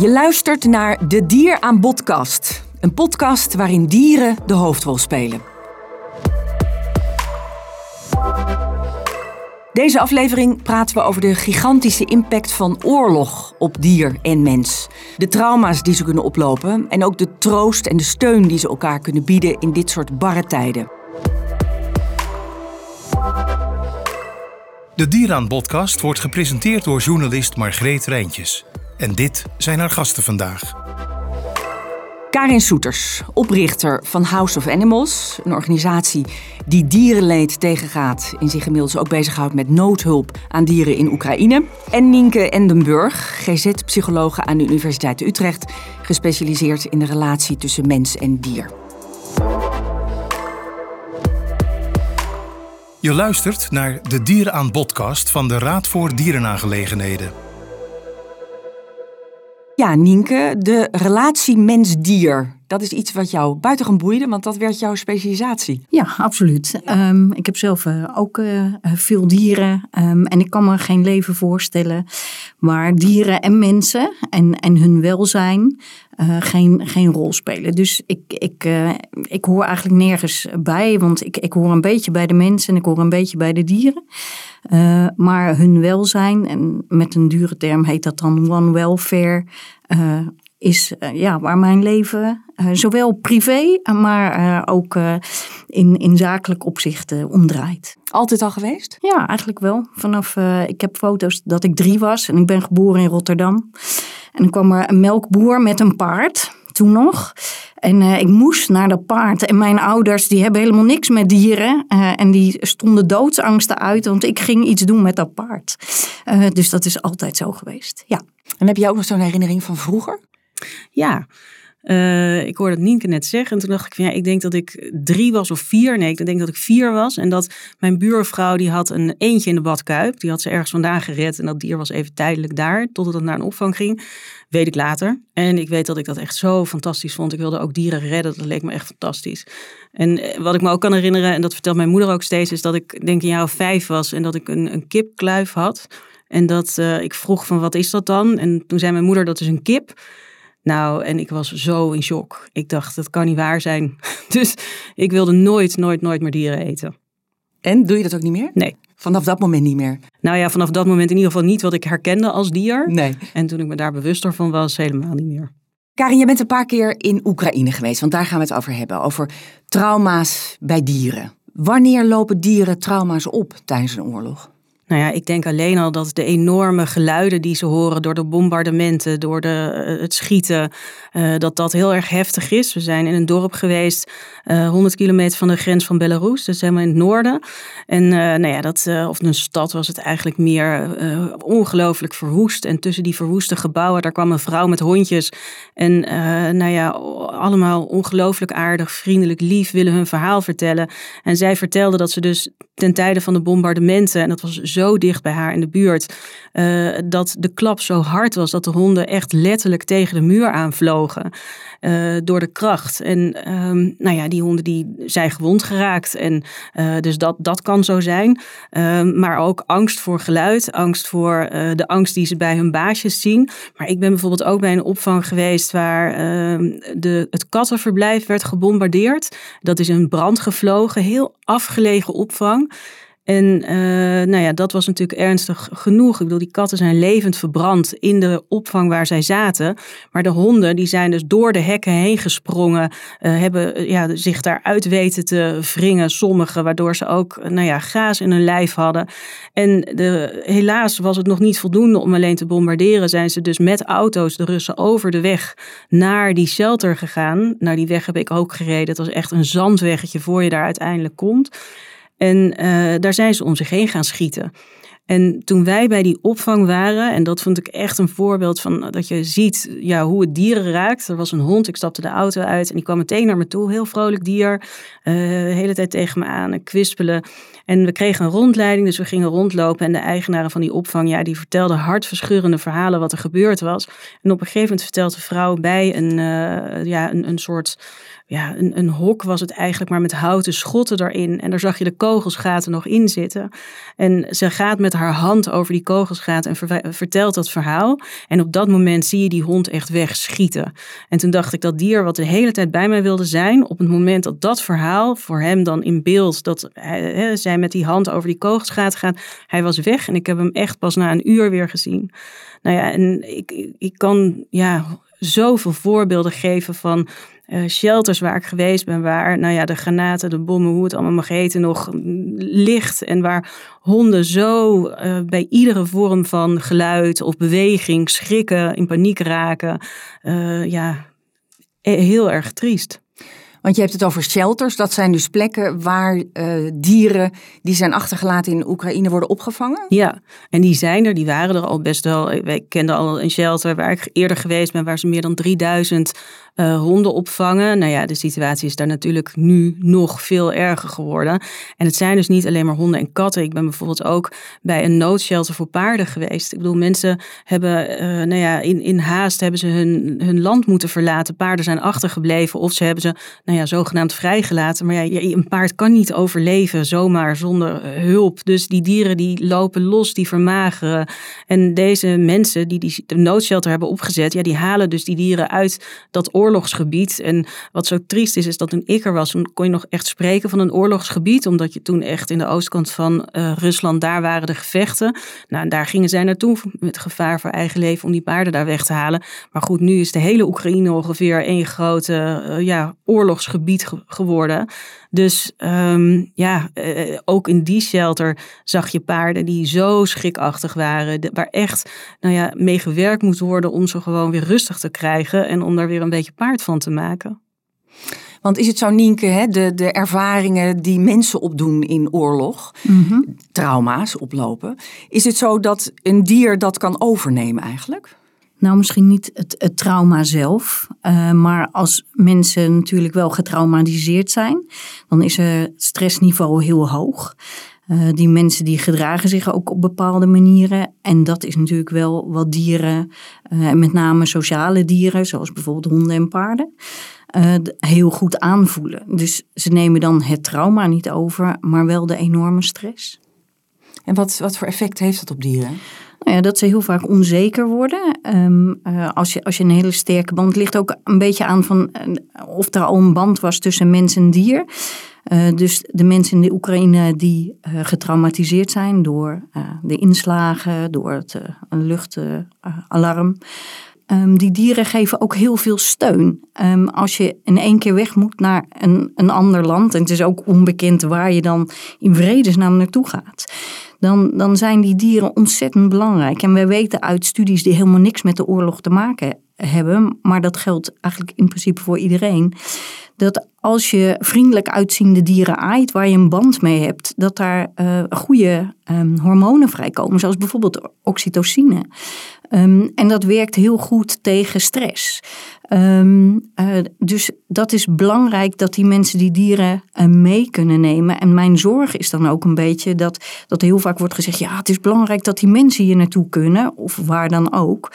Je luistert naar De Dier aan Podcast. Een podcast waarin dieren de hoofdrol spelen. Deze aflevering praten we over de gigantische impact van oorlog op dier en mens. De trauma's die ze kunnen oplopen en ook de troost en de steun die ze elkaar kunnen bieden in dit soort barre tijden. De Dieraan podcast wordt gepresenteerd door journalist Margreet Rijntjes. En dit zijn haar gasten vandaag. Karin Soeters, oprichter van House of Animals, een organisatie die dierenleed tegengaat en zich inmiddels ook bezighoudt met noodhulp aan dieren in Oekraïne. En Nienke Endenburg, GZ-psychologe aan de Universiteit Utrecht, gespecialiseerd in de relatie tussen mens en dier. Je luistert naar de Dieren aan podcast van de Raad voor Dierenaangelegenheden. Ja, Nienke, de relatie mens-dier. Dat is iets wat jou buitengewoon boeide, want dat werd jouw specialisatie. Ja, absoluut. Ehm, ik heb zelf uh, ook uh, veel dieren um, en ik kan me geen leven voorstellen waar dieren en mensen en, en hun welzijn uh, geen, geen rol spelen. Dus ik, ik, ik hoor eigenlijk nergens bij, want ik, ik hoor een beetje bij de mensen en ik hoor een beetje bij de dieren. Maar hun welzijn, en met een dure term heet dat dan one welfare, is ja, waar mijn leven zowel privé, maar ook in, in zakelijk opzicht omdraait. Altijd al geweest? Ja, eigenlijk wel. Vanaf, ik heb foto's dat ik drie was en ik ben geboren in Rotterdam. En dan kwam er een melkboer met een paard, toen nog. En ik moest naar dat paard. En mijn ouders die hebben helemaal niks met dieren. en die stonden doodsangsten uit, want ik ging iets doen met dat paard. dus dat is altijd zo geweest, ja. En heb je ook nog zo'n herinnering van vroeger? Ja, uh, ik hoorde Nienke net zeggen. En toen dacht ik van ja, ik denk dat ik drie was of vier. Nee, ik denk dat ik vier was. En dat mijn buurvrouw die had een eentje in de badkuip. Die had ze ergens vandaan gered. En dat dier was even tijdelijk daar. Totdat het naar een opvang ging. Weet ik later. En ik weet dat ik dat echt zo fantastisch vond. Ik wilde ook dieren redden. Dat leek me echt fantastisch. En eh, wat ik me ook kan herinneren, en dat vertelt mijn moeder ook steeds, is dat ik denk een jaar of vijf was. En dat ik een, een kipkluif had. En dat uh, ik vroeg van wat is dat dan? En toen zei mijn moeder dat is een kip. Nou, en ik was zo in shock. Ik dacht, dat kan niet waar zijn. Dus ik wilde nooit, nooit, nooit meer dieren eten. En doe je dat ook niet meer? Nee. Vanaf dat moment niet meer? Nou ja, vanaf dat moment in ieder geval niet wat ik herkende als dier. Nee. En toen ik me daar bewuster van was, helemaal niet meer. Karin, je bent een paar keer in Oekraïne geweest, want daar gaan we het over hebben. Over trauma's bij dieren. Wanneer lopen dieren trauma's op tijdens een oorlog? Nou ja, ik denk alleen al dat de enorme geluiden die ze horen door de bombardementen, door de, eh, het schieten, uh, dat dat heel erg heftig is. We zijn in een dorp geweest, uh, 100 kilometer van de grens van Belarus, dus helemaal in het noorden. En nou ja, dat, of een stad was het eigenlijk meer ongelooflijk verwoest. En tussen die verwoeste gebouwen, daar kwam een vrouw met hondjes. En nou ja, allemaal ongelooflijk aardig, vriendelijk, lief, willen hun verhaal vertellen. En zij vertelde dat ze dus ten tijde van de bombardementen, en dat was zo dicht bij haar in de buurt, uh, dat de klap zo hard was dat de honden echt letterlijk tegen de muur aanvlogen uh, door de kracht. En um, nou ja, die honden die zijn gewond geraakt. En uh, dus dat, dat kan zo zijn. Um, maar ook angst voor geluid, angst voor de angst die ze bij hun baasjes zien. Maar ik ben bijvoorbeeld ook bij een opvang geweest waar uh, de, het kattenverblijf werd gebombardeerd. Dat is een brand gevlogen, heel afgelegen opvang. En uh, nou ja, dat was natuurlijk ernstig genoeg. Ik bedoel, die katten zijn levend verbrand in de opvang waar zij zaten. Maar de honden, die zijn dus door de hekken heen gesprongen. Uh, hebben ja, zich daaruit weten te wringen, sommigen. Waardoor ze ook, nou ja, gaas in hun lijf hadden. En de, helaas was het nog niet voldoende om alleen te bombarderen. Zijn ze dus met auto's de Russen over de weg naar die shelter gegaan. Nou, die weg heb ik ook gereden. Het was echt een zandweggetje voor je daar uiteindelijk komt. En uh, daar zijn ze om zich heen gaan schieten. En toen wij bij die opvang waren, en dat vond ik echt een voorbeeld van dat je ziet ja, hoe het dieren raakt. Er was een hond, ik stapte de auto uit en die kwam meteen naar me toe. Heel vrolijk dier, uh, de hele tijd tegen me aan, kwispelen. En we kregen een rondleiding, dus we gingen rondlopen. En de eigenaren van die opvang, ja, die vertelden hartverscheurende verhalen wat er gebeurd was. En op een gegeven moment vertelt de vrouw bij een, ja, een, een soort ja, een, een hok was het eigenlijk, maar met houten schotten erin. En daar zag je de kogelsgaten nog in zitten. En ze gaat met haar hand over die kogelsgaten en vertelt dat verhaal. En op dat moment zie je die hond echt wegschieten. En toen dacht ik dat dier wat de hele tijd bij mij wilde zijn, op het moment dat dat verhaal voor hem dan in beeld, dat hij, zij met die hand over die kogelsgaten gaat, hij was weg. En ik heb hem echt pas na een uur weer gezien. Nou ja, en ik, ik kan ja, zoveel voorbeelden geven van uh, shelters waar ik geweest ben, waar nou ja, de granaten, de bommen, hoe het allemaal mag heten, nog ligt. En waar honden zo uh, bij iedere vorm van geluid of beweging schrikken, in paniek raken. Uh, ja, heel erg triest. Want je hebt het over shelters. Dat zijn dus plekken waar uh, dieren die zijn achtergelaten in Oekraïne worden opgevangen? Ja, en die zijn er. Die waren er al best wel. Wij kenden al een shelter waar ik eerder geweest ben, waar ze meer dan 3000 uh, honden opvangen. Nou ja, de situatie is daar natuurlijk nu nog veel erger geworden. En het zijn dus niet alleen maar honden en katten. Ik ben bijvoorbeeld ook bij een noodshelter voor paarden geweest. Ik bedoel, mensen hebben, uh, nou ja, in, in haast hebben ze hun, hun land moeten verlaten. Paarden zijn achtergebleven of ze hebben ze, nou ja, zogenaamd vrijgelaten. Maar ja, een paard kan niet overleven zomaar zonder eh, hulp. Dus die dieren die lopen los, die vermageren. En deze mensen die die noodshelter hebben opgezet, ja, die halen dus die dieren uit dat oor oorlogsgebied. En wat zo triest is, is dat toen ik er was, kon je nog echt spreken van een oorlogsgebied. Omdat je toen echt in de oostkant van uh, Rusland, daar waren de gevechten. Nou, en daar gingen zij naartoe met gevaar voor eigen leven om die paarden daar weg te halen. Maar goed, nu is de hele Oekraïne ongeveer één grote uh, ja, oorlogsgebied geworden. Dus um, ja, uh, ook in die shelter zag je paarden die zo schrikachtig waren. De, waar echt nou ja, mee gewerkt moet worden om ze gewoon weer rustig te krijgen. En om daar weer een beetje paard van te maken. Want is het zo, Nienke, hè, de, de ervaringen die mensen opdoen in oorlog, mm trauma's oplopen, is het zo dat een dier dat kan overnemen eigenlijk? Nou, misschien niet het, het trauma zelf, uh, maar als mensen natuurlijk wel getraumatiseerd zijn, dan is het stressniveau heel hoog. Uh, die mensen die gedragen zich ook op bepaalde manieren. En dat is natuurlijk wel wat dieren, uh, met name sociale dieren, zoals bijvoorbeeld honden en paarden, uh, heel goed aanvoelen. Dus ze nemen dan het trauma niet over, maar wel de enorme stress. En wat, wat voor effect heeft dat op dieren? Nou ja, dat ze heel vaak onzeker worden. Um, uh, als, je, als je een hele sterke band ligt ook een beetje aan van uh, of er al een band was tussen mens en dier. Uh, dus de mensen in de Oekraïne die getraumatiseerd zijn door de inslagen, door het luchtalarm. Um, die dieren geven ook heel veel steun. Um, als je in één keer weg moet naar een, een ander land, en het is ook onbekend waar je dan in vredesnaam naartoe gaat dan, dan zijn die dieren ontzettend belangrijk. En wij weten uit studies die helemaal niks met de oorlog te maken hebben, maar dat geldt eigenlijk in principe voor iedereen. Dat als je vriendelijk uitziende dieren aait, waar je een band mee hebt, dat daar uh, goede um, hormonen vrijkomen, zoals bijvoorbeeld oxytocine. Um, en dat werkt heel goed tegen stress. Um, uh, dus dat is belangrijk dat die mensen die dieren uh, mee kunnen nemen. En mijn zorg is dan ook een beetje dat, dat heel vaak wordt gezegd: ja, het is belangrijk dat die mensen hier naartoe kunnen, of waar dan ook.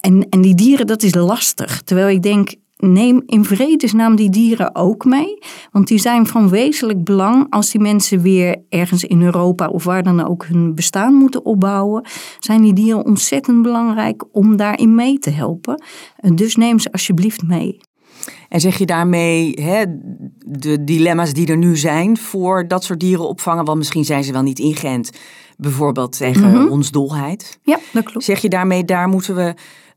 En, en die dieren, dat is lastig. Terwijl ik denk, neem in vredesnaam die dieren ook mee. Want die zijn van wezenlijk belang als die mensen weer ergens in Europa of waar dan ook hun bestaan moeten opbouwen. Zijn die dieren ontzettend belangrijk om daarin mee te helpen. Dus neem ze alsjeblieft mee. En zeg je daarmee hè, de dilemma's die er nu zijn voor dat soort dieren opvangen? Want misschien zijn ze wel niet ingeënt, bijvoorbeeld tegen mm -hmm. hondsdolheid. Ja, dat klopt. Zeg je daarmee, daar moeten we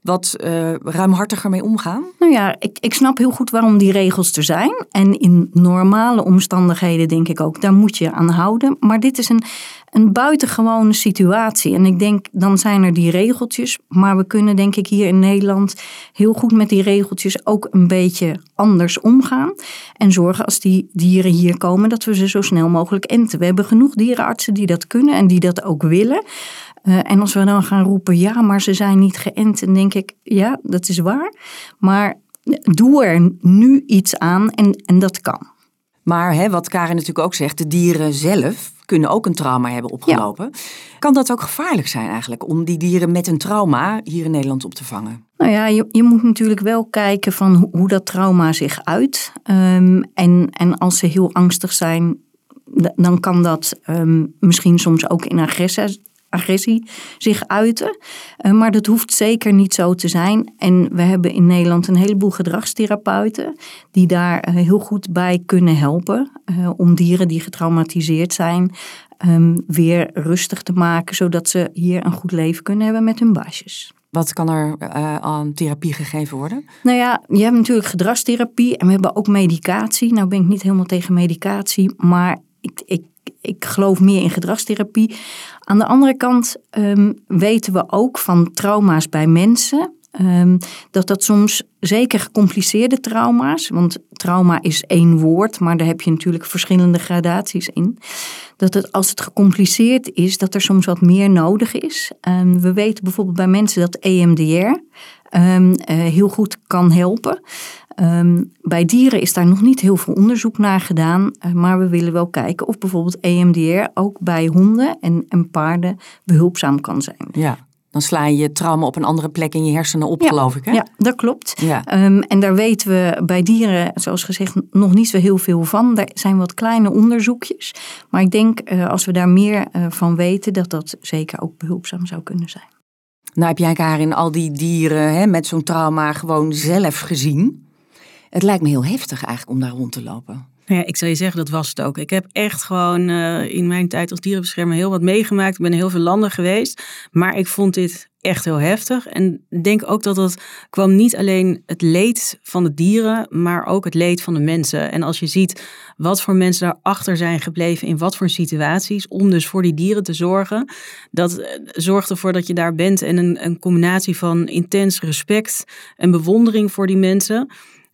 wat uh, ruimhartiger mee omgaan? Nou ja, ik, ik snap heel goed waarom die regels er zijn. En in normale omstandigheden denk ik ook, daar moet je aan houden. Maar dit is een, een buitengewone situatie. En ik denk, dan zijn er die regeltjes. Maar we kunnen denk ik hier in Nederland heel goed met die regeltjes ook een beetje anders omgaan. En zorgen als die dieren hier komen dat we ze zo snel mogelijk enten. We hebben genoeg dierenartsen die dat kunnen en die dat ook willen. Uh, en als we dan gaan roepen, ja, maar ze zijn niet geënt, dan denk ik, ja, dat is waar. Maar doe er nu iets aan en, en dat kan. Maar hè, wat Karin natuurlijk ook zegt, de dieren zelf kunnen ook een trauma hebben opgelopen. Kan dat ook gevaarlijk zijn eigenlijk om die dieren met een trauma hier in Nederland op te vangen? Nou ja, je, je moet natuurlijk wel kijken van hoe, hoe dat trauma zich uit. Um, en, en als ze heel angstig zijn, dan kan dat um, misschien soms ook in agressie, agressie zich uiten. Uh, maar dat hoeft zeker niet zo te zijn. En we hebben in Nederland een heleboel gedragstherapeuten die daar uh, heel goed bij kunnen helpen uh, om dieren die getraumatiseerd zijn um, weer rustig te maken, zodat ze hier een goed leven kunnen hebben met hun baasjes. Wat kan er uh, aan therapie gegeven worden? Nou ja, je hebt natuurlijk gedragstherapie en we hebben ook medicatie. Nou ben ik niet helemaal tegen medicatie, maar ik, ik, ik geloof meer in gedragstherapie. Aan de andere kant um, weten we ook van trauma's bij mensen Um, dat dat soms zeker gecompliceerde trauma's, want trauma is één woord, maar daar heb je natuurlijk verschillende gradaties in. Dat het als het gecompliceerd is, dat er soms wat meer nodig is. Um, we weten bijvoorbeeld bij mensen dat EMDR um, uh, heel goed kan helpen. bij dieren is daar nog niet heel veel onderzoek naar gedaan, uh, maar we willen wel kijken of bijvoorbeeld EMDR ook bij honden en, en paarden behulpzaam kan zijn. Ja. Dan sla je je trauma op een andere plek in je hersenen op, geloof ik. Hè? Ja, dat klopt. Ja. Um, en daar weten we bij dieren, zoals gezegd, nog niet zo heel veel van. Daar zijn wat kleine onderzoekjes. Maar ik denk, uh, als we daar meer uh, van weten, dat dat zeker ook behulpzaam zou kunnen zijn. Nou heb jij Karin al die dieren hè, met zo'n trauma gewoon zelf gezien. Het lijkt me heel heftig eigenlijk om daar rond te lopen. Ja, ik zou je zeggen, dat was het ook. Ik heb echt gewoon uh, in mijn tijd als dierenbeschermer heel wat meegemaakt. Ik ben in heel veel landen geweest. Maar ik vond dit echt heel heftig. En denk ook dat het kwam niet alleen het leed van de dieren, maar ook het leed van de mensen. En als je ziet wat voor mensen daarachter zijn gebleven in wat voor situaties, om dus voor die dieren te zorgen, dat eh, zorgt ervoor dat je daar bent. En een, een combinatie van intens respect en bewondering voor die mensen.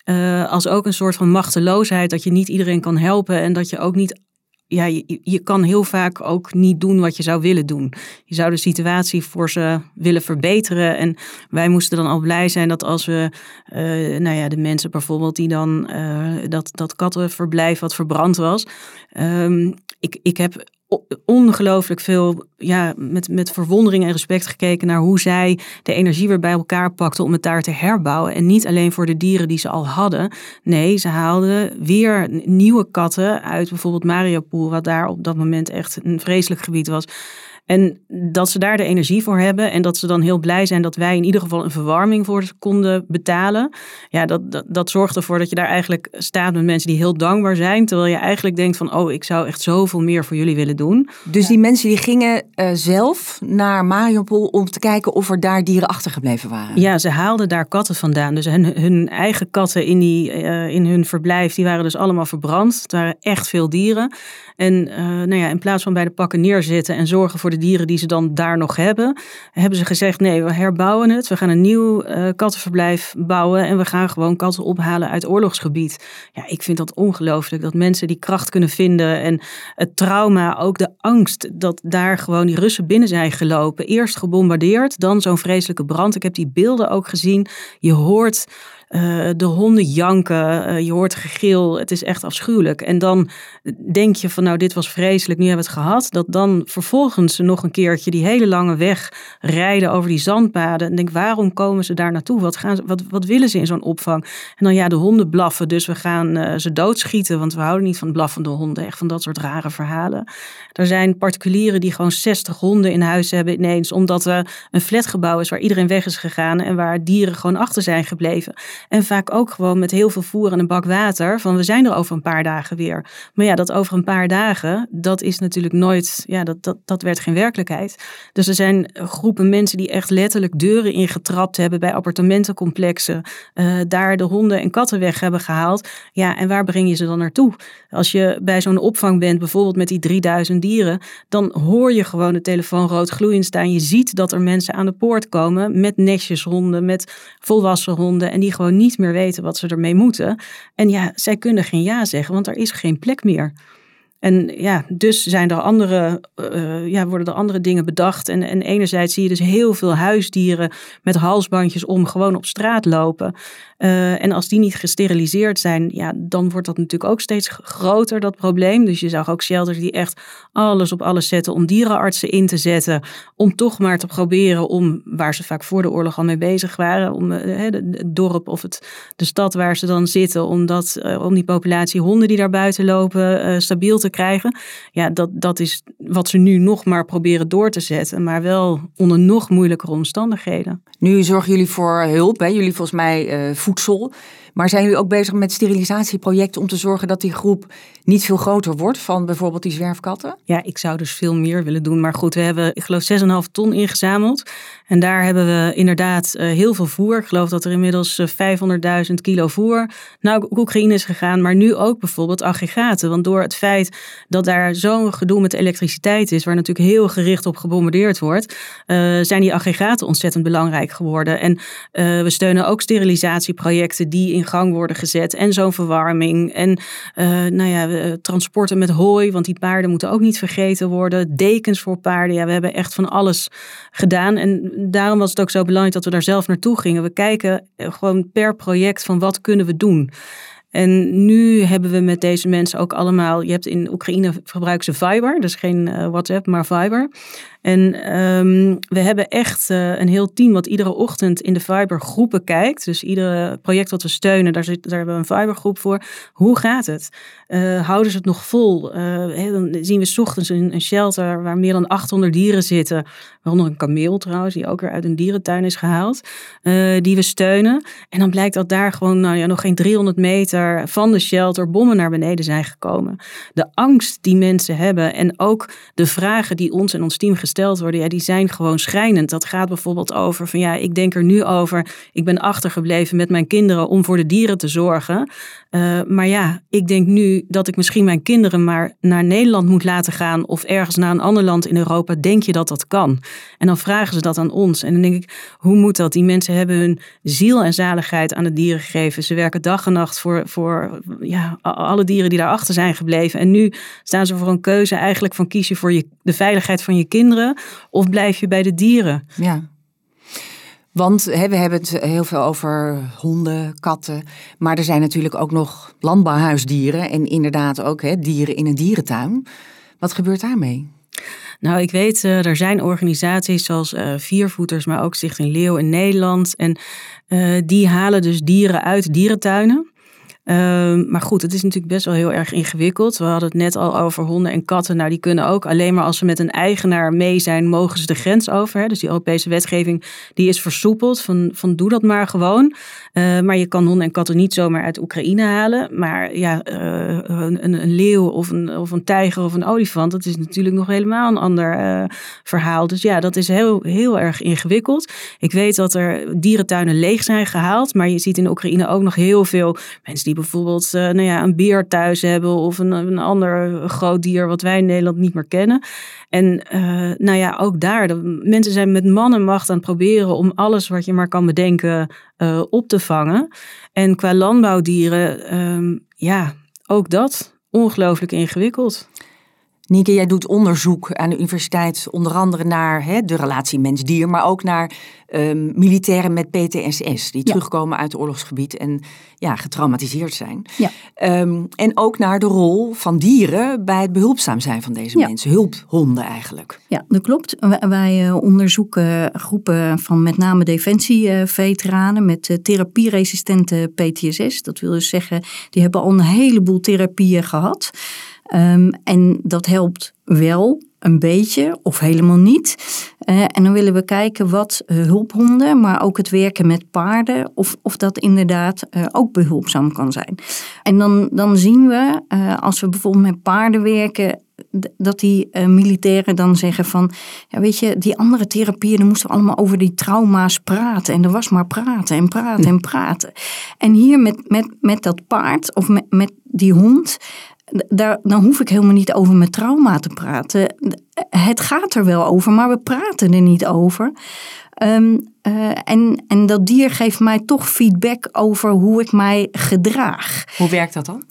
Uh, als ook een soort van machteloosheid dat je niet iedereen kan helpen en dat je ook niet. Ja, je, je kan heel vaak ook niet doen wat je zou willen doen. Je zou de situatie voor ze willen verbeteren. En wij moesten dan al blij zijn dat als we, uh, nou ja, de mensen bijvoorbeeld die dan uh, dat, dat kattenverblijf wat verbrand was. Um, ik, ik heb ongelooflijk veel ja, met, met verwondering en respect gekeken naar hoe zij de energie weer bij elkaar pakten om het daar te herbouwen. En niet alleen voor de dieren die ze al hadden. Nee, ze haalden weer nieuwe katten uit bijvoorbeeld Mariupol, wat daar op dat moment echt een vreselijk gebied was. En dat ze daar de energie voor hebben en dat ze dan heel blij zijn dat wij in ieder geval een verwarming voor ze konden betalen. Ja, dat, dat, dat zorgt ervoor dat je daar eigenlijk staat met mensen die heel dankbaar zijn. Terwijl je eigenlijk denkt van, oh, ik zou echt zoveel meer voor jullie willen doen. Dus die mensen die gingen uh, zelf naar Mariupol om te kijken of er daar dieren achtergebleven waren? Ja, ze haalden daar katten vandaan. Dus hun, hun eigen katten in, die, uh, in hun verblijf, die waren dus allemaal verbrand. Het waren echt veel dieren. En uh, nou ja, in plaats van bij de pakken neerzitten en zorgen voor de dieren die ze dan daar nog hebben, hebben ze gezegd: nee, we herbouwen het. We gaan een nieuw uh, kattenverblijf bouwen en we gaan gewoon katten ophalen uit oorlogsgebied. Ja, ik vind dat ongelooflijk dat mensen die kracht kunnen vinden en het trauma, ook de angst dat daar gewoon die Russen binnen zijn gelopen. Eerst gebombardeerd, dan zo'n vreselijke brand. Ik heb die beelden ook gezien. Je hoort uh, de honden janken, uh, je hoort gegil, het is echt afschuwelijk. En dan denk je van nou dit was vreselijk, nu hebben we het gehad. Dat dan vervolgens ze nog een keertje die hele lange weg rijden over die zandpaden. En denk waarom komen ze daar naartoe? Wat, gaan ze, wat, wat willen ze in zo'n opvang? En dan ja de honden blaffen, dus we gaan uh, ze doodschieten. Want we houden niet van blaffende honden, echt van dat soort rare verhalen. Er zijn particulieren die gewoon 60 honden in huis hebben ineens. Omdat er een flatgebouw is waar iedereen weg is gegaan. En waar dieren gewoon achter zijn gebleven. En vaak ook gewoon met heel veel voer en een bak water. Van we zijn er over een paar dagen weer. Maar ja, dat over een paar dagen, dat is natuurlijk nooit, ja, dat, dat, dat werd geen werkelijkheid. Dus er zijn groepen mensen die echt letterlijk deuren ingetrapt hebben bij appartementencomplexen. Uh, daar de honden en katten weg hebben gehaald. Ja, en waar breng je ze dan naartoe? Als je bij zo'n opvang bent, bijvoorbeeld met die 3000 dieren, dan hoor je gewoon de telefoon rood gloeiend staan. Je ziet dat er mensen aan de poort komen met honden, met volwassen honden. En die gewoon niet meer weten wat ze ermee moeten. En ja, zij kunnen geen ja zeggen, want er is geen plek meer. En ja, dus zijn er andere, uh, ja, worden er andere dingen bedacht. En, en enerzijds zie je dus heel veel huisdieren met halsbandjes om gewoon op straat lopen. Uh, en als die niet gesteriliseerd zijn, ja, dan wordt dat natuurlijk ook steeds groter, dat probleem. Dus je zag ook shelters die echt alles op alles zetten om dierenartsen in te zetten. Om toch maar te proberen om, waar ze vaak voor de oorlog al mee bezig waren, om het dorp of het, de stad waar ze dan zitten, om, dat, om die populatie honden die daar buiten lopen stabiel te krijgen. Ja, dat, dat is wat ze nu nog maar proberen door te zetten, maar wel onder nog moeilijkere omstandigheden. Nu zorgen jullie voor hulp, hè? jullie volgens mij uh, voedsel. Maar zijn jullie ook bezig met sterilisatieprojecten om te zorgen dat die groep niet veel groter wordt van bijvoorbeeld die zwerfkatten? Ja, ik zou dus veel meer willen doen. Maar goed, we hebben, ik geloof, 6,5 ton ingezameld. En daar hebben we inderdaad uh, heel veel voer. Ik geloof dat er inmiddels uh, 500.000 kilo voer naar Oekraïne is gegaan. Maar nu ook bijvoorbeeld aggregaten. Want door het feit dat daar zo'n gedoe met elektriciteit is, waar natuurlijk heel gericht op gebombardeerd wordt, uh, zijn die aggregaten ontzettend belangrijk geworden. En we steunen ook sterilisatieprojecten die in gang worden gezet. En zo'n verwarming. En uh, nou ja, transporten met hooi, want die paarden moeten ook niet vergeten worden. Dekens voor paarden. Ja, we hebben echt van alles gedaan. En daarom was het ook zo belangrijk dat we daar zelf naartoe gingen. We kijken eh, gewoon per project van wat kunnen we doen. En nu hebben we met deze mensen ook allemaal. Je hebt in Oekraïne gebruiken ze Viber, dus geen uh, WhatsApp, maar Viber. En um, we hebben echt uh, een heel team wat iedere ochtend in de Viber groepen kijkt. Dus iedere project wat we steunen, daar, zit, daar hebben we een Viber groep voor. Hoe gaat het? Uh, houden ze het nog vol? Dan zien we s ochtends een, een, shelter waar meer dan 800 dieren zitten. Waaronder een kameel trouwens, die ook weer uit een dierentuin is gehaald. die we steunen. En dan blijkt dat daar gewoon nou ja, nog geen 300 meter van de shelter bommen naar beneden zijn gekomen. De angst die mensen hebben en ook de vragen die ons en ons team gesteld worden, ja, die zijn gewoon schrijnend. Dat gaat bijvoorbeeld over van ja, ik denk er nu over, ik ben achtergebleven met mijn kinderen om voor de dieren te zorgen. Uh, maar ja, ik denk nu dat ik misschien mijn kinderen maar naar Nederland moet laten gaan of ergens naar een ander land in Europa. Denk je dat dat kan? En dan vragen ze dat aan ons. En dan denk ik, hoe moet dat? Die mensen hebben hun ziel en zaligheid aan de dieren gegeven. Ze werken dag en nacht voor, voor ja, alle dieren die daarachter zijn gebleven. En nu staan ze voor een keuze eigenlijk van kies je voor je, de veiligheid van je kinderen of blijf je bij de dieren? Ja. Want hè, we hebben het heel veel over honden, katten. Maar er zijn natuurlijk ook nog landbouwhuisdieren. En inderdaad ook hè, dieren in een dierentuin. Wat gebeurt daarmee? Nou, ik weet, uh, er zijn organisaties zoals uh, Viervoeters, maar ook Stichting Leeuw in Nederland. En uh, die halen dus dieren uit dierentuinen. Um, maar goed, het is natuurlijk best wel heel erg ingewikkeld. We hadden het net al over honden en katten. Nou, die kunnen ook alleen maar als ze met een eigenaar mee zijn, mogen ze de grens over. Hè? Dus die Europese wetgeving die is versoepeld. Van, van doe dat maar gewoon. Uh, maar je kan honden en katten niet zomaar uit Oekraïne halen. Maar ja, uh, een, een, leeuw of een, of een tijger of een olifant, dat is natuurlijk nog helemaal een ander uh, verhaal. Dus ja, dat is heel, heel erg ingewikkeld. Ik weet dat er dierentuinen leeg zijn gehaald. Maar je ziet in Oekraïne ook nog heel veel mensen die bijvoorbeeld uh, nou ja, een beer thuis hebben of een, een ander groot dier wat wij in Nederland niet meer kennen. En uh, nou ja, ook daar, de, mensen zijn met man en macht aan het proberen om alles wat je maar kan bedenken uh, op te vangen. En qua landbouwdieren, um, ja, ook dat ongelooflijk ingewikkeld. Nieke, jij doet onderzoek aan de universiteit, onder andere naar hè, de relatie mens-dier, maar ook naar um, militairen met PTSS, die ja. terugkomen uit het oorlogsgebied en ja, getraumatiseerd zijn. Ja. Um, en ook naar de rol van dieren bij het behulpzaam zijn van deze ja. mensen, hulphonden eigenlijk. Ja, dat klopt. Wij uh, onderzoeken groepen van met name defensieveteranen met uh, therapieresistente PTSS. Dat wil dus zeggen, die hebben al een heleboel therapieën gehad. Um, en dat helpt wel een beetje of helemaal niet. Uh, en dan willen we kijken wat uh, hulphonden, maar ook het werken met paarden, of, of dat inderdaad uh, ook behulpzaam kan zijn. En dan, dan zien we, als we bijvoorbeeld met paarden werken, dat die uh, militairen dan zeggen van, ja weet je, die andere therapieën, dan moesten we allemaal over die trauma's praten. En er was maar praten en praten en praten. En hier met, met, met dat paard of met, met die hond, daar, dan hoef ik helemaal niet over mijn trauma te praten. Het gaat er wel over, maar we praten er niet over. Ehm, eh, en, en dat dier geeft mij toch feedback over hoe ik mij gedraag. Hoe werkt dat dan?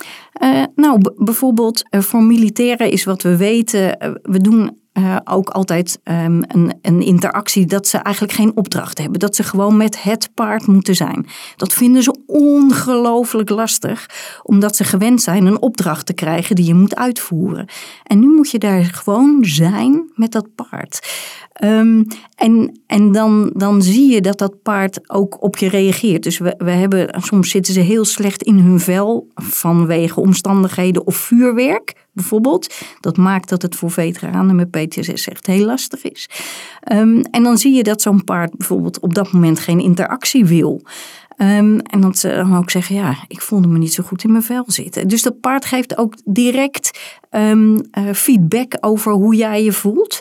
Uh, nou, bijvoorbeeld voor militairen is wat we weten. we doen uh, ook altijd um, een, een, interactie dat ze eigenlijk geen opdracht hebben. Dat ze gewoon met het paard moeten zijn. Dat vinden ze ongelooflijk lastig, omdat ze gewend zijn een opdracht te krijgen die je moet uitvoeren. En nu moet je daar gewoon zijn met dat paard. Um, en en dan, dan zie je dat dat paard ook op je reageert. Dus we, we hebben, soms zitten ze heel slecht in hun vel vanwege omstandigheden of vuurwerk bijvoorbeeld. Dat maakt dat het voor veteranen met PTSS echt heel lastig is. Um, en dan zie je dat zo'n paard bijvoorbeeld op dat moment geen interactie wil. Um, en dat ze dan ook zeggen, ja, ik voelde me niet zo goed in mijn vel zitten. Dus dat paard geeft ook direct um, uh, feedback over hoe jij je voelt.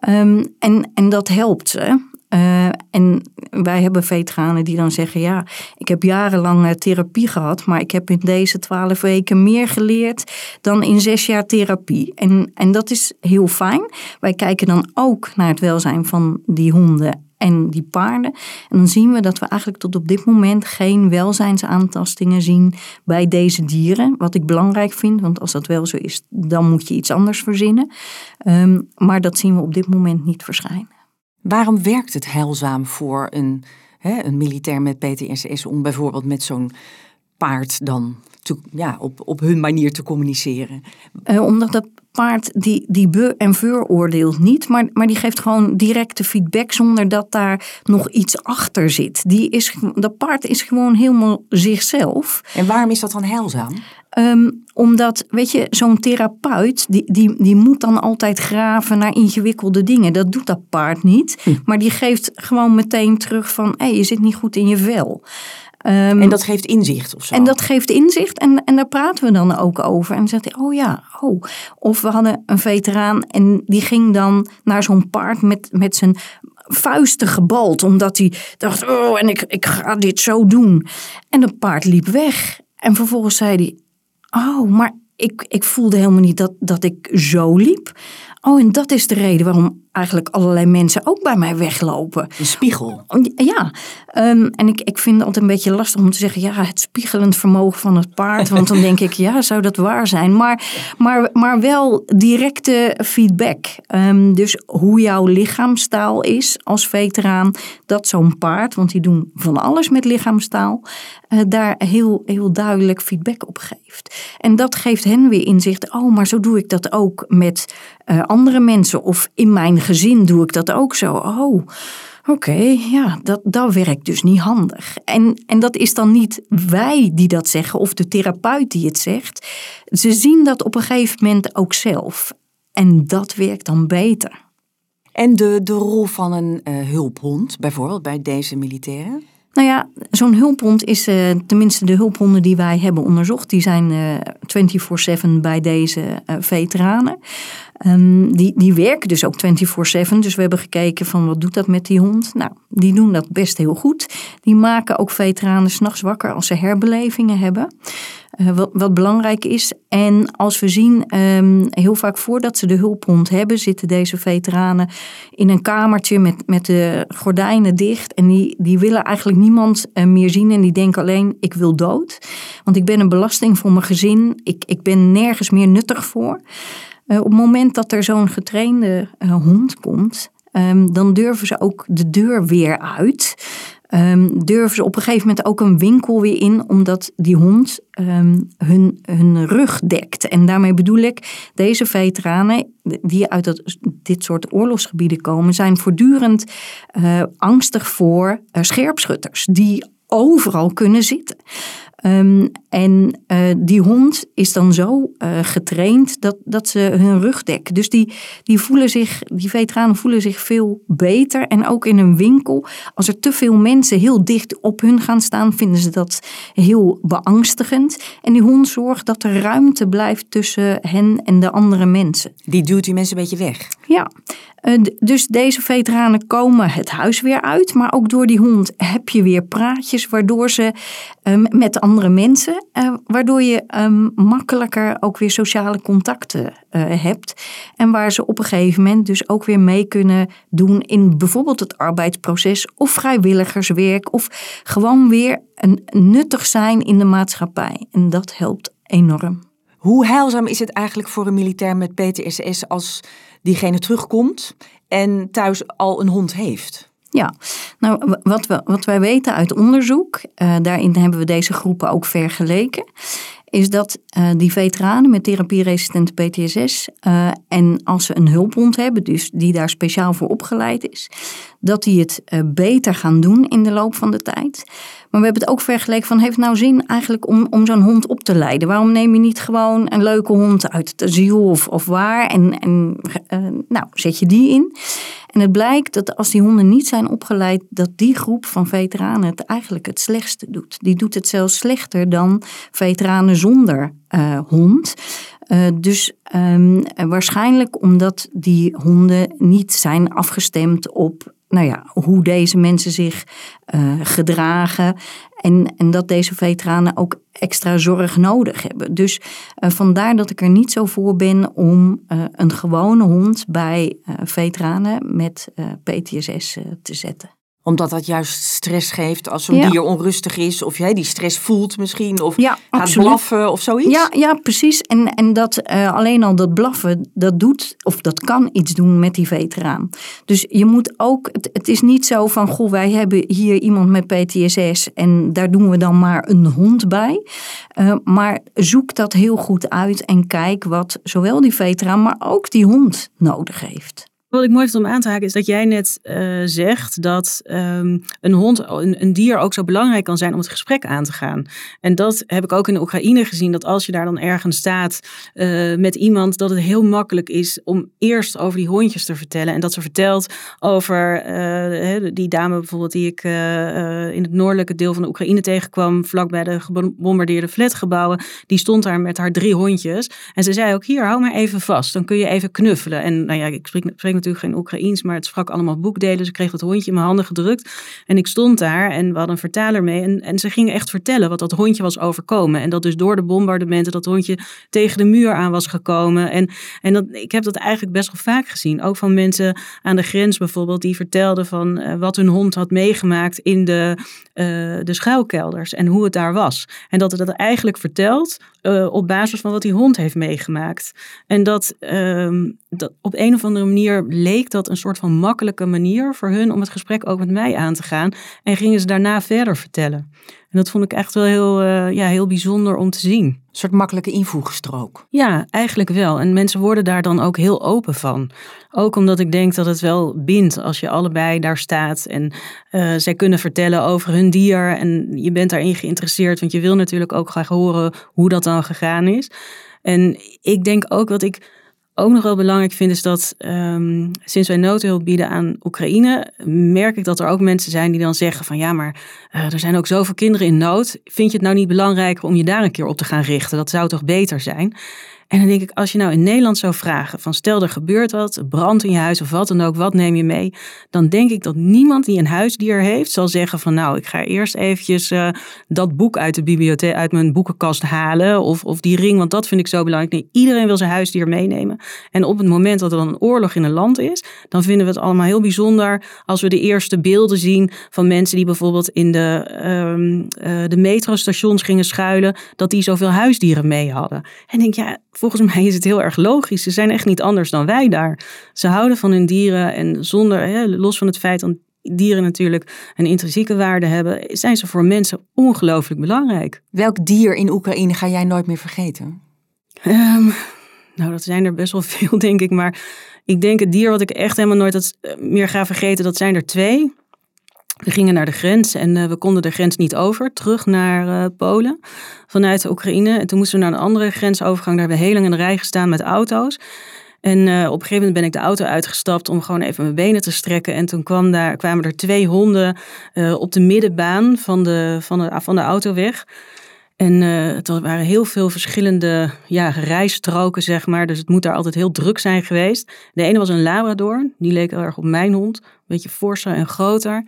En, en dat helpt ze. Uh, en wij hebben veteranen die dan zeggen: Ja, ik heb jarenlang therapie gehad, maar ik heb in deze twaalf weken meer geleerd dan in zes jaar therapie. En, en dat is heel fijn. Wij kijken dan ook naar het welzijn van die honden en die paarden. En dan zien we dat we eigenlijk tot op dit moment geen welzijnsaantastingen zien bij deze dieren. Wat ik belangrijk vind, want als dat wel zo is, dan moet je iets anders verzinnen. Um, maar dat zien we op dit moment niet verschijnen. Waarom werkt het heilzaam voor een, hè, een militair met PTSS om bijvoorbeeld met zo'n paard dan te, ja, op, op hun manier te communiceren? Uh, omdat dat paard die, die be- en veroordeelt niet, maar, maar die geeft gewoon directe feedback zonder dat daar nog iets achter zit. Die is, dat paard is gewoon helemaal zichzelf. En waarom is dat dan heilzaam? Um, omdat, weet je, zo'n therapeut, die, die, die moet dan altijd graven naar ingewikkelde dingen. Dat doet dat paard niet. Hm. Maar die geeft gewoon meteen terug van, hé, hey, je zit niet goed in je vel. Um, en dat geeft inzicht of zo? En dat geeft inzicht en, en daar praten we dan ook over. En dan zegt hij, oh ja, oh. Of we hadden een veteraan en die ging dan naar zo'n paard met, met zijn vuisten gebald. Omdat hij dacht, oh, en ik, ik ga dit zo doen. En het paard liep weg. En vervolgens zei hij, oh, maar ik, ik voelde helemaal niet dat, dat ik zo liep. Oh, en dat is de reden waarom eigenlijk allerlei mensen ook bij mij weglopen. Een spiegel. Ja, um, en ik, ik vind het altijd een beetje lastig om te zeggen, ja, het spiegelend vermogen van het paard. Want dan denk ik, ja, zou dat waar zijn? Maar, maar, maar wel directe feedback. Um, dus hoe jouw lichaamstaal is als veteraan, dat zo'n paard, want die doen van alles met lichaamstaal, uh, daar heel, heel duidelijk feedback op geeft. En dat geeft hen weer inzicht, oh, maar zo doe ik dat ook met uh, andere mensen of in mijn gezin doe ik dat ook zo. Oh, oké, ja, dat, dat werkt dus niet handig. En, en dat is dan niet wij die dat zeggen of de therapeut die het zegt. Ze zien dat op een gegeven moment ook zelf. En dat werkt dan beter. En de, de rol van een uh, hulphond, bijvoorbeeld bij deze militairen? Nou ja, zo'n hulphond is, uh, tenminste de hulphonden die wij hebben onderzocht, die zijn uh, 24-7 bij deze veteranen. Um, die, die werken dus ook 24-7. Dus we hebben gekeken van wat doet dat met die hond. Nou, die doen dat best heel goed. Die maken ook veteranen s'nachts wakker als ze herbelevingen hebben. Uh, wat, wat, belangrijk is. En als we zien, um, heel vaak voordat ze de hulphond hebben, zitten deze veteranen in een kamertje met, met de gordijnen dicht. En die, die willen eigenlijk niemand uh, meer zien. En die denken alleen, ik wil dood. Want ik ben een belasting voor mijn gezin. Ik, ik ben nergens meer nuttig voor. Uh, op het moment dat er zo'n getrainde uh, hond komt, um, dan durven ze ook de deur weer uit. Um, durven ze op een gegeven moment ook een winkel weer in, omdat die hond um, hun, hun rug dekt. En daarmee bedoel ik, deze veteranen die uit dat, dit soort oorlogsgebieden komen, zijn voortdurend uh, angstig voor scherpschutters die overal kunnen zitten. Um, en uh, die hond is dan zo uh, getraind dat, dat ze hun rug dekken. Dus die, die, voelen zich, die veteranen voelen zich veel beter. En ook in een winkel, als er te veel mensen heel dicht op hun gaan staan, vinden ze dat heel beangstigend. En die hond zorgt dat er ruimte blijft tussen hen en de andere mensen. Die duwt die mensen een beetje weg. Ja, dus deze veteranen komen het huis weer uit, maar ook door die hond heb je weer praatjes, waardoor ze um, met andere mensen, uh, waardoor je um, makkelijker ook weer sociale contacten uh, hebt. En waar ze op een gegeven moment dus ook weer mee kunnen doen in bijvoorbeeld het arbeidsproces of vrijwilligerswerk of gewoon weer een nuttig zijn in de maatschappij. En dat helpt enorm. Hoe heilzaam is het eigenlijk voor een militair met PTSS als diegene terugkomt en thuis al een hond heeft? Ja, nou wat, we, wat wij weten uit onderzoek, uh, daarin hebben we deze groepen ook vergeleken, is dat uh, die veteranen met therapieresistente PTSS uh, en als ze een hulphond hebben, dus die daar speciaal voor opgeleid is, dat die het uh, beter gaan doen in de loop van de tijd. Maar we hebben het ook vergeleken van, heeft nou zin eigenlijk om, om zo'n hond op te leiden? Waarom neem je niet gewoon een leuke hond uit het asiel of, of waar en, en nou, zet je die in? En het blijkt dat als die honden niet zijn opgeleid, dat die groep van veteranen het eigenlijk het slechtste doet. Die doet het zelfs slechter dan veteranen zonder uh, hond. Uh, dus um, waarschijnlijk omdat die honden niet zijn afgestemd op nou ja, hoe deze mensen zich uh, gedragen. En, en dat deze veteranen ook extra zorg nodig hebben. Dus vandaar dat ik er niet zo voor ben om een gewone hond bij veteranen met PTSS te zetten omdat dat juist stress geeft als zo'n dier onrustig is. Of jij die stress voelt misschien. Of ja, gaat absoluut. blaffen of zoiets. Ja, ja precies. En, en dat uh, alleen al dat blaffen, dat doet of dat kan iets doen met die veteraan. Dus je moet ook, het, het is niet zo van, goh, wij hebben hier iemand met PTSS en daar doen we dan maar een hond bij. Uh, maar zoek dat heel goed uit en kijk wat zowel die veteraan, maar ook die hond nodig heeft. Wat ik mooi vind om aan te haken is dat jij net uh, zegt dat um, een hond, een, een, dier ook zo belangrijk kan zijn om het gesprek aan te gaan. En dat heb ik ook in de Oekraïne gezien, dat als je daar dan ergens staat uh, met iemand, dat het heel makkelijk is om eerst over die hondjes te vertellen. En dat ze vertelt over uh, die dame bijvoorbeeld die ik in het noordelijke deel van de Oekraïne tegenkwam, vlakbij de gebombardeerde flatgebouwen. Die stond daar met haar drie hondjes. En ze zei ook, hier, hou maar even vast, dan kun je even knuffelen. En nou ja, ik spreek, spreek natuurlijk geen Oekraïens, maar het sprak allemaal boekdelen. Ik kreeg dat hondje in mijn handen gedrukt. En ik stond daar en we hadden een vertaler mee. En, en ze gingen echt vertellen wat dat hondje was overkomen. En dat dus door de bombardementen dat hondje tegen de muur aan was gekomen. En, en dat, ik heb dat eigenlijk best wel vaak gezien. Ook van mensen aan de grens bijvoorbeeld, die vertelden van uh, wat hun hond had meegemaakt in de, uh, de schuilkelders. En hoe het daar was. En dat het dat eigenlijk vertelt uh, op basis van wat die hond heeft meegemaakt. En dat, uh, dat op een of andere manier leek dat een soort van makkelijke manier voor hun om het gesprek ook met mij aan te gaan. En gingen ze daarna verder vertellen. En dat vond ik echt wel heel, uh, ja, heel bijzonder om te zien. Soort makkelijke invoegstrook. Ja, eigenlijk wel. En mensen worden daar dan ook heel open van. Ook omdat ik denk dat het wel bindt als je allebei daar staat. En uh, zij kunnen vertellen over hun dier. En je bent daarin geïnteresseerd. Want je wil natuurlijk ook graag horen hoe dat dan gegaan is. En ik denk ook wat ik ook nog wel belangrijk vind, is dat um, sinds wij noodhulp bieden aan Oekraïne, merk ik dat er ook mensen zijn die dan zeggen van ja, maar uh, er zijn ook zoveel kinderen in nood. Vind je het nou niet belangrijker om je daar een keer op te gaan richten? Dat zou toch beter zijn? En dan denk ik, als je nou in Nederland zou vragen van stel er gebeurt wat, brand in je huis of wat dan ook, wat neem je mee? Dan denk ik dat niemand die een huisdier heeft zal zeggen van nou, ik ga eerst eventjes uh, dat boek uit de bibliotheek, uit mijn boekenkast halen of, of die ring, want dat vind ik zo belangrijk. Nee, iedereen wil zijn huisdier meenemen. En op het moment dat er dan een oorlog in een land is, dan vinden we het allemaal heel bijzonder als we de eerste beelden zien van mensen die bijvoorbeeld in de, um, uh, de metrostations gingen schuilen, dat die zoveel huisdieren mee hadden. En denk ja, volgens mij is het heel erg logisch. Ze zijn echt niet anders dan wij daar. Ze houden van hun dieren en zonder, hè, los van het feit dat dieren natuurlijk een intrinsieke waarde hebben, zijn ze voor mensen ongelooflijk belangrijk. Welk dier in Oekraïne ga jij nooit meer vergeten? Um, nou, dat zijn er best wel veel, denk ik. Maar ik denk het dier wat ik echt helemaal nooit eh, meer ga vergeten, dat zijn er twee. We gingen naar de grens en uh, we konden de grens niet over, terug naar uh, Polen vanuit Oekraïne. En toen moesten we naar een andere grensovergang. Daar hebben we heel lang in de rij gestaan met auto's. En uh, op een gegeven moment ben ik de auto uitgestapt om gewoon even mijn benen te strekken. En toen kwam daar, kwamen er twee honden op de middenbaan van de, van, de, van de autoweg. En uh, het waren heel veel verschillende ja, rijstroken, zeg maar. Dus het moet daar altijd heel druk zijn geweest. De ene was een Labrador. Die leek erg op mijn hond. Een beetje forser en groter.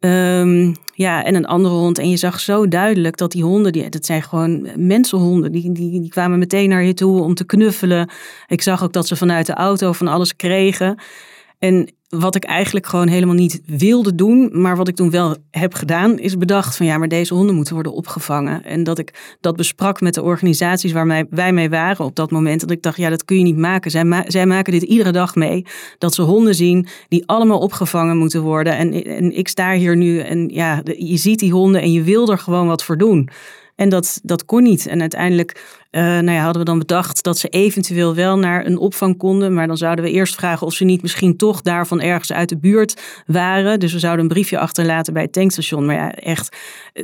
Um, ja, en een andere hond. En je zag zo duidelijk dat die honden, die, dat zijn gewoon mensenhonden, die, die, die kwamen meteen naar je toe om te knuffelen. Ik zag ook dat ze vanuit de auto van alles kregen. En wat ik eigenlijk gewoon helemaal niet wilde doen, maar wat ik toen wel heb gedaan, is bedacht van ja, maar deze honden moeten worden opgevangen. En dat ik dat besprak met de organisaties waar wij mee waren op dat moment. Dat ik dacht, ja, dat kun je niet maken. Zij, maken dit iedere dag mee. Dat ze honden zien die allemaal opgevangen moeten worden. En, en ik sta hier nu en ja, je ziet die honden en je wil er gewoon wat voor doen. En dat, dat kon niet. En uiteindelijk uh, nou ja, hadden we dan bedacht dat ze eventueel wel naar een opvang konden. Maar dan zouden we eerst vragen of ze niet misschien toch daarvan ergens uit de buurt waren. Dus we zouden een briefje achterlaten bij het tankstation. Maar ja, echt,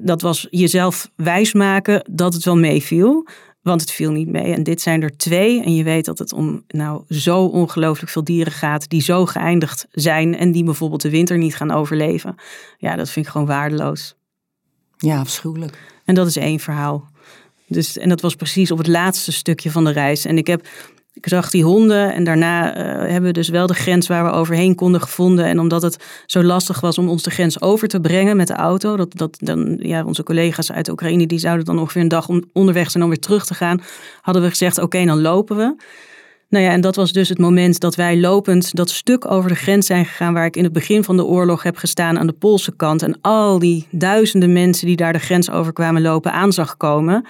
dat was jezelf wijsmaken dat het wel meeviel. Want het viel niet mee. En dit zijn er twee. En je weet dat het om nou zo ongelooflijk veel dieren gaat. die zo geëindigd zijn. en die bijvoorbeeld de winter niet gaan overleven. Ja, dat vind ik gewoon waardeloos. Ja, afschuwelijk. En dat is één verhaal. Dus, en dat was precies op het laatste stukje van de reis. En ik heb ik zag die honden en daarna uh, hebben we dus wel de grens waar we overheen konden gevonden. En omdat het zo lastig was om ons de grens over te brengen met de auto, dat, dat dan, ja, onze collega's uit Oekraïne die zouden dan ongeveer een dag onderweg zijn om weer terug te gaan, hadden we gezegd: oké, dan lopen we. Nou ja, en dat was dus het moment dat wij lopend dat stuk over de grens zijn gegaan waar ik in het begin van de oorlog heb gestaan aan de Poolse kant en al die duizenden mensen die daar de grens over kwamen lopen aan zag komen.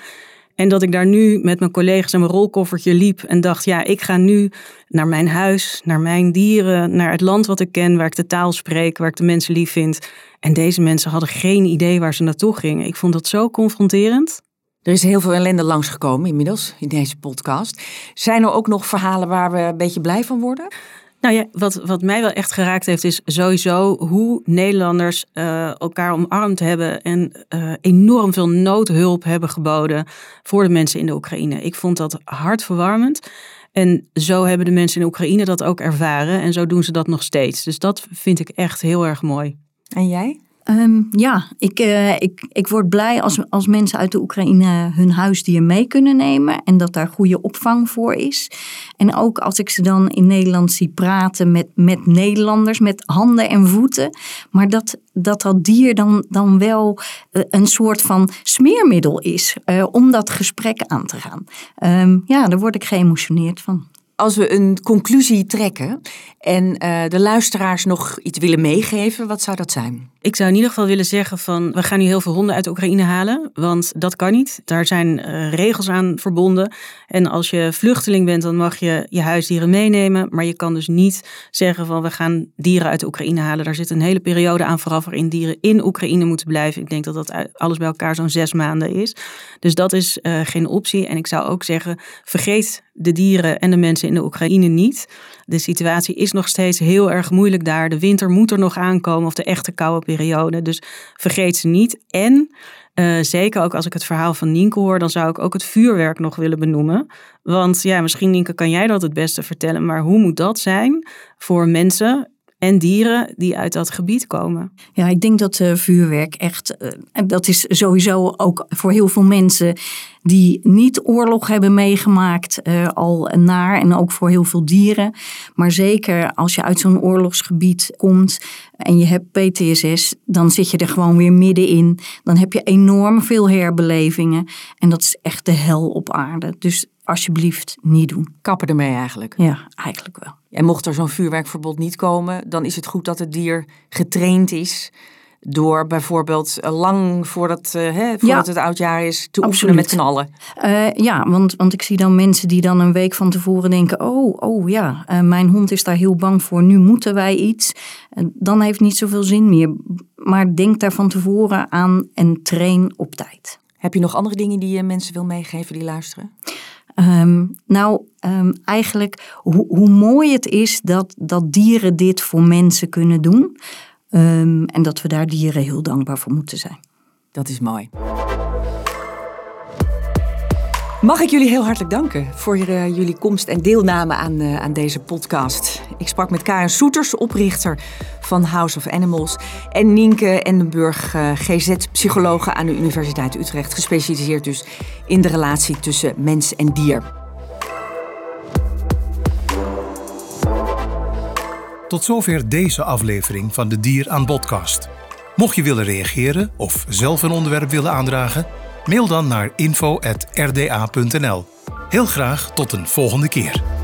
En dat ik daar nu met mijn collega's en mijn rolkoffertje liep en dacht, ja, ik ga nu naar mijn huis, naar mijn dieren, naar het land wat ik ken, waar ik de taal spreek, waar ik de mensen lief vind. En deze mensen hadden geen idee waar ze naartoe gingen. Ik vond dat zo confronterend. Er is heel veel ellende langsgekomen inmiddels in deze podcast. Zijn er ook nog verhalen waar we een beetje blij van worden? Nou ja, wat, wat mij wel echt geraakt heeft, is sowieso hoe Nederlanders uh, elkaar omarmd hebben en uh, enorm veel noodhulp hebben geboden voor de mensen in de Oekraïne. Ik vond dat hartverwarmend. En zo hebben de mensen in Oekraïne dat ook ervaren en zo doen ze dat nog steeds. Dus dat vind ik echt heel erg mooi. En jij? Ehm, ja, ik, uh, ik, ik word blij als, als mensen uit de Oekraïne hun huisdier mee kunnen nemen en dat daar goede opvang voor is. En ook als ik ze dan in Nederland zie praten met, met Nederlanders, met handen en voeten, maar dat dat, dat dier dan, dan wel uh, een soort van smeermiddel is uh, om dat gesprek aan te gaan. Um, ja, daar word ik geëmotioneerd van als we een conclusie trekken en uh, de luisteraars nog iets willen meegeven, wat zou dat zijn? Ik zou in ieder geval willen zeggen van we gaan nu heel veel honden uit Oekraïne halen, want dat kan niet. Daar zijn uh, regels aan verbonden. En als je vluchteling bent, dan mag je je huisdieren meenemen, maar je kan dus niet zeggen van we gaan dieren uit Oekraïne halen. Daar zit een hele periode aan vooraf waarin dieren in Oekraïne moeten blijven. Ik denk dat dat alles bij elkaar zo'n zes maanden is. Dus dat is uh, geen optie. En ik zou ook zeggen, vergeet de dieren en de mensen in de Oekraïne niet. De situatie is nog steeds heel erg moeilijk daar. De winter moet er nog aankomen of de echte koude periode. Dus vergeet ze niet. En uh, zeker ook als ik het verhaal van Nienke hoor, dan zou ik ook het vuurwerk nog willen benoemen. Want ja, misschien Nienke kan jij dat het beste vertellen, maar hoe moet dat zijn voor mensen en dieren die uit dat gebied komen. Ja, ik denk dat uh, vuurwerk echt, uh, dat is sowieso ook voor heel veel mensen die niet oorlog hebben meegemaakt uh, al naar en ook voor heel veel dieren. Maar zeker als je uit zo'n oorlogsgebied komt en je hebt PTSS, dan zit je er gewoon weer middenin. Dan heb je enorm veel herbelevingen en dat is echt de hel op aarde. Dus alsjeblieft niet doen. Kappen ermee eigenlijk? Ja, eigenlijk wel. En mocht er zo'n vuurwerkverbod niet komen, dan is het goed dat het dier getraind is door bijvoorbeeld eh, lang voordat, uh, hè, voordat ja, het oudjaar is te oefenen met knallen. Uh, ja, want, want ik zie dan mensen die dan een week van tevoren denken... oh, oh ja, uh, mijn hond is daar heel bang voor, nu moeten wij iets. dan heeft het niet zoveel zin meer. Maar denk daar van tevoren aan en train op tijd. Heb je nog andere dingen die je mensen wil meegeven die luisteren? Um, nou, um, eigenlijk ho hoe mooi het is dat, dat dieren dit voor mensen kunnen doen. Um, en dat we daar dieren heel dankbaar voor moeten zijn. Dat is mooi. Mag ik jullie heel hartelijk danken voor uh, jullie komst en deelname aan, uh, aan deze podcast. Ik sprak met Karen Soeters, oprichter van House of Animals. En Nienke Endenburg, uh, GZ-psychologe aan de Universiteit Utrecht. Gespecialiseerd dus in de relatie tussen mens en dier. Tot zover deze aflevering van de Dier aan Podcast. Mocht je willen reageren of zelf een onderwerp willen aandragen, mail dan naar info.rda.nl. Heel graag tot een volgende keer.